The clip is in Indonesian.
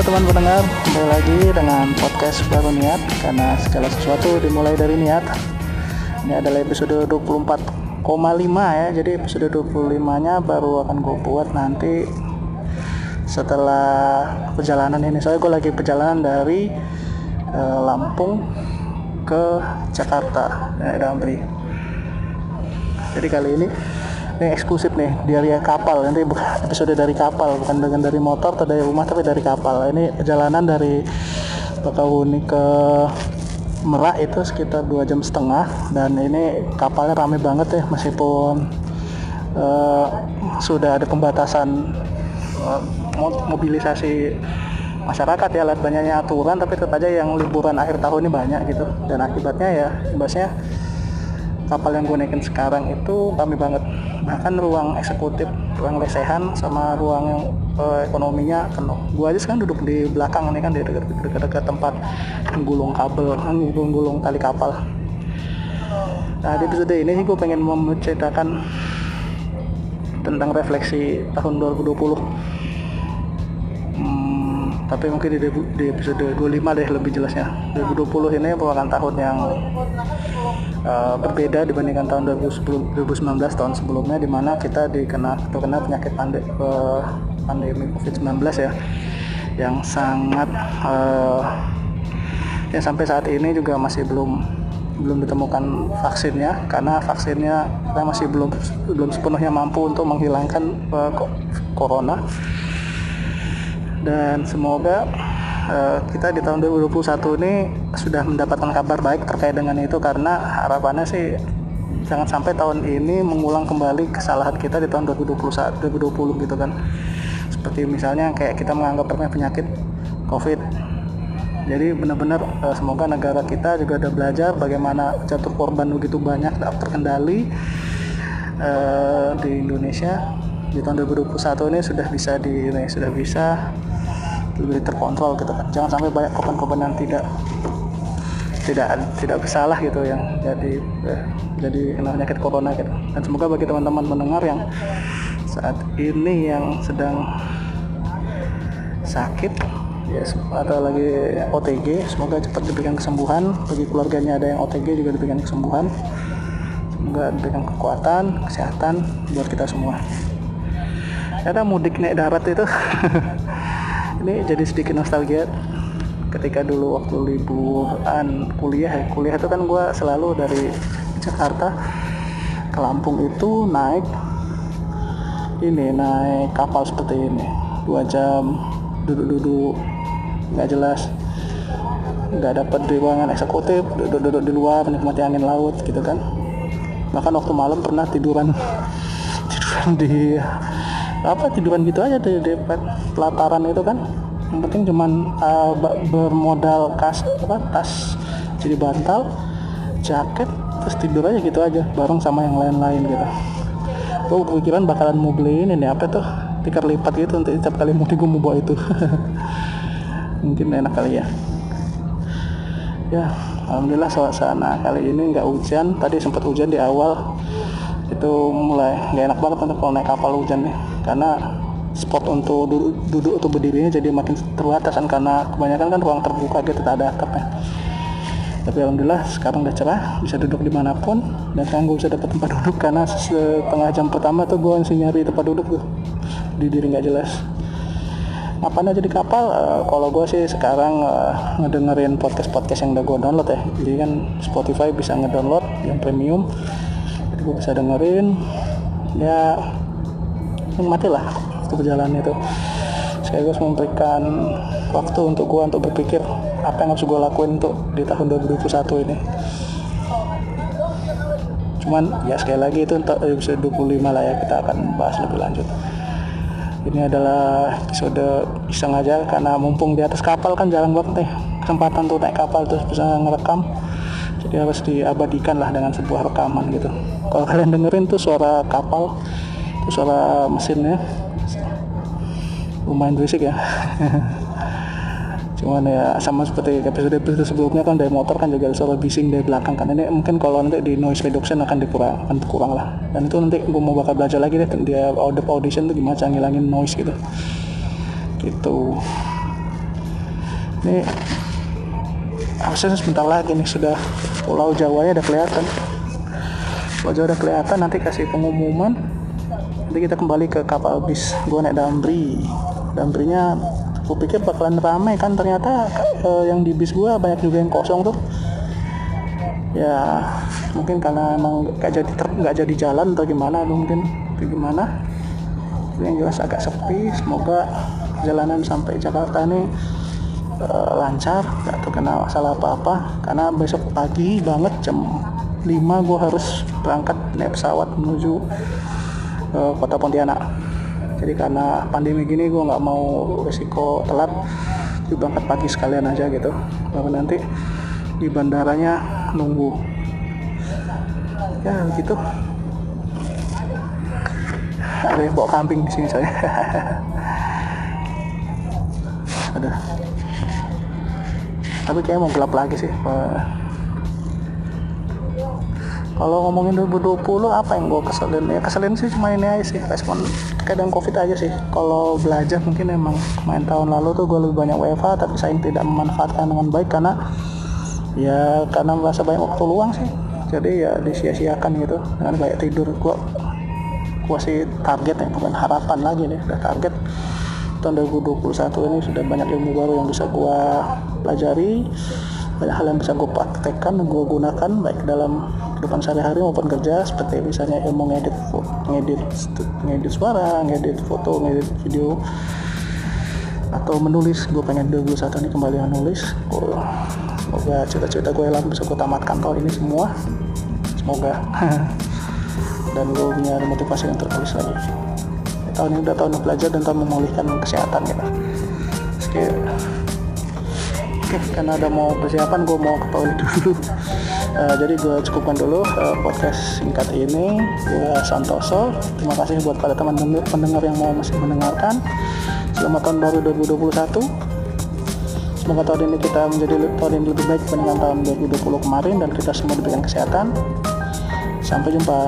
Halo teman pendengar, kembali lagi dengan podcast baru niat karena segala sesuatu dimulai dari niat. Ini adalah episode 24,5 ya. Jadi episode 25-nya baru akan gue buat nanti setelah perjalanan ini. Soalnya gue lagi perjalanan dari uh, Lampung ke Jakarta, ya, Damri. Jadi kali ini ini eksklusif nih dari kapal. Nanti episode dari kapal bukan dengan dari motor atau dari rumah tapi dari kapal. Ini perjalanan dari Bakahuni ke Merak itu sekitar dua jam setengah. Dan ini kapalnya rame banget ya meskipun uh, sudah ada pembatasan uh, mobilisasi masyarakat ya lihat banyaknya aturan tapi tetap aja yang liburan akhir tahun ini banyak gitu. Dan akibatnya ya imbasnya kapal yang gue naikin sekarang itu rame banget. Bahkan ruang eksekutif ruang lesehan sama ruang uh, ekonominya penuh gua aja sekarang duduk di belakang ini kan di dekat-dekat tempat menggulung kabel menggulung tali kapal. Nah di episode ini sih gue pengen menceritakan tentang refleksi tahun 2020 hmm, tapi mungkin di, di episode 25 deh lebih jelasnya. 2020 ini merupakan tahun yang uh, berbeda dibandingkan tahun 2010, 2019 tahun sebelumnya di mana kita dikena terkena penyakit pandemi, uh, pandemi COVID-19 ya yang sangat uh, yang sampai saat ini juga masih belum belum ditemukan vaksinnya karena vaksinnya kita masih belum belum sepenuhnya mampu untuk menghilangkan uh, corona dan semoga uh, kita di tahun 2021 ini sudah mendapatkan kabar baik terkait dengan itu karena harapannya sih jangan sampai tahun ini mengulang kembali kesalahan kita di tahun 2021 2020 gitu kan. Seperti misalnya kayak kita menganggap penyakit covid. Jadi benar-benar uh, semoga negara kita juga ada belajar bagaimana jatuh korban begitu banyak terkendali uh, di Indonesia. Di tahun 2021 ini sudah bisa di ini, sudah bisa lebih terkontrol gitu kan. Jangan sampai banyak korban-korban yang tidak tidak tidak bersalah gitu yang jadi eh, jadi kena penyakit corona gitu. Dan semoga bagi teman-teman mendengar yang saat ini yang sedang sakit ya atau lagi OTG semoga cepat diberikan kesembuhan. Bagi keluarganya ada yang OTG juga diberikan kesembuhan. Semoga diberikan kekuatan kesehatan buat kita semua. Ada mudik naik darat itu ini jadi sedikit nostalgia ketika dulu waktu liburan kuliah kuliah itu kan gue selalu dari Jakarta ke Lampung itu naik ini naik kapal seperti ini. Dua jam duduk-duduk nggak jelas. Nggak dapat di ruangan eksekutif duduk-duduk di luar menikmati angin laut gitu kan. Bahkan waktu malam pernah tiduran tiduran di apa tiduran gitu aja di, di pelataran itu kan yang penting cuman uh, bermodal kas apa tas jadi bantal jaket terus tidur aja gitu aja bareng sama yang lain-lain gitu. Gue berpikiran bakalan mau beli ini apa tuh tikar lipat gitu untuk setiap kali mudik gue mau bawa itu. Mungkin enak kali ya. Ya alhamdulillah suasana kali ini nggak hujan. Tadi sempat hujan di awal itu mulai nggak enak banget untuk kalau naik kapal hujan nih karena spot untuk duduk, duduk atau berdirinya jadi makin terbatas kan karena kebanyakan kan ruang terbuka gitu tak ada atapnya tapi alhamdulillah sekarang udah cerah bisa duduk di mana pun dan sekarang gue bisa dapat tempat duduk karena setengah jam pertama tuh gue masih nyari tempat duduk tuh di diri nggak jelas. Apa aja di kapal uh, kalau gue sih sekarang uh, ngedengerin podcast podcast yang udah gue download ya. Jadi kan Spotify bisa ngedownload yang premium gue bisa dengerin. Ya nikmati lah waktu perjalanan itu. Sekaligus memberikan waktu untuk gue untuk berpikir apa yang harus gue lakuin untuk di tahun 2021 ini. Cuman ya sekali lagi itu untuk episode 25 lah ya kita akan bahas lebih lanjut. Ini adalah episode iseng aja karena mumpung di atas kapal kan jarang banget nih kesempatan tuh naik kapal terus bisa ngerekam. Jadi harus diabadikan lah dengan sebuah rekaman gitu kalau kalian dengerin tuh suara kapal itu suara mesinnya. Lumayan berisik ya. Cuman ya sama seperti episode episode sebelumnya kan dari motor kan juga suara bising dari belakang kan. Ini mungkin kalau nanti di noise reduction akan dikurang akan kurang lah. Dan itu nanti gue mau bakal belajar lagi deh dia audio audition tuh gimana cara ngilangin noise gitu. Gitu. Ini harusnya sebentar lagi nih sudah Pulau Jawa ya udah kelihatan Jawa udah kelihatan nanti kasih pengumuman. Nanti kita kembali ke kapal bis gue naik Damri. Damrinya gue pikir bakalan ramai kan ternyata eh, yang di bis gue banyak juga yang kosong tuh. Ya mungkin karena emang gak jadi ter, gak jadi jalan atau gimana mungkin atau gimana. Yang jelas agak sepi semoga perjalanan sampai Jakarta ini uh, lancar gak terkena masalah apa-apa. Karena besok pagi banget jam 5 gue harus berangkat naik pesawat menuju uh, kota Pontianak. Jadi karena pandemi gini gue nggak mau resiko telat. Gue berangkat pagi sekalian aja gitu. Baru nanti di bandaranya nunggu. Ya gitu. Ada yang bawa kambing di sini saya. Ada. Tapi kayaknya mau gelap lagi sih kalau ngomongin 2020 apa yang gue keselin? Ya keselin sih cuma ini aja sih respon kadang covid aja sih. Kalau belajar mungkin emang main tahun lalu tuh gue lebih banyak WFH tapi saya tidak memanfaatkan dengan baik karena ya karena merasa banyak waktu luang sih. Jadi ya disia-siakan gitu dengan banyak tidur. Gue gue sih target ya bukan harapan lagi nih udah target. Tahun 2021 ini sudah banyak ilmu baru yang bisa gue pelajari. Banyak hal yang bisa gue praktekkan gue gunakan baik dalam kehidupan sehari-hari maupun kerja seperti misalnya ilmu ngedit ngedit ngedit suara ngedit foto ngedit video atau menulis. Gue pengen 2021 ini kembali menulis. Gue semoga cita-cita gue yang bisa gue tamatkan tahun ini semua. Semoga. Dan gue punya motivasi yang tertulis lagi. Tahun ini udah tahun belajar dan tahun memulihkan kesehatan gitu oke. Oke karena ada mau persiapan gue mau ke toilet dulu uh, jadi gue cukupkan dulu uh, podcast singkat ini gue Santoso terima kasih buat pada teman pendengar yang mau masih mendengarkan selamat tahun baru 2021 Semoga tahun ini kita menjadi tahun yang lebih baik dibandingkan tahun 2020 kemarin dan kita semua diberikan kesehatan. Sampai jumpa.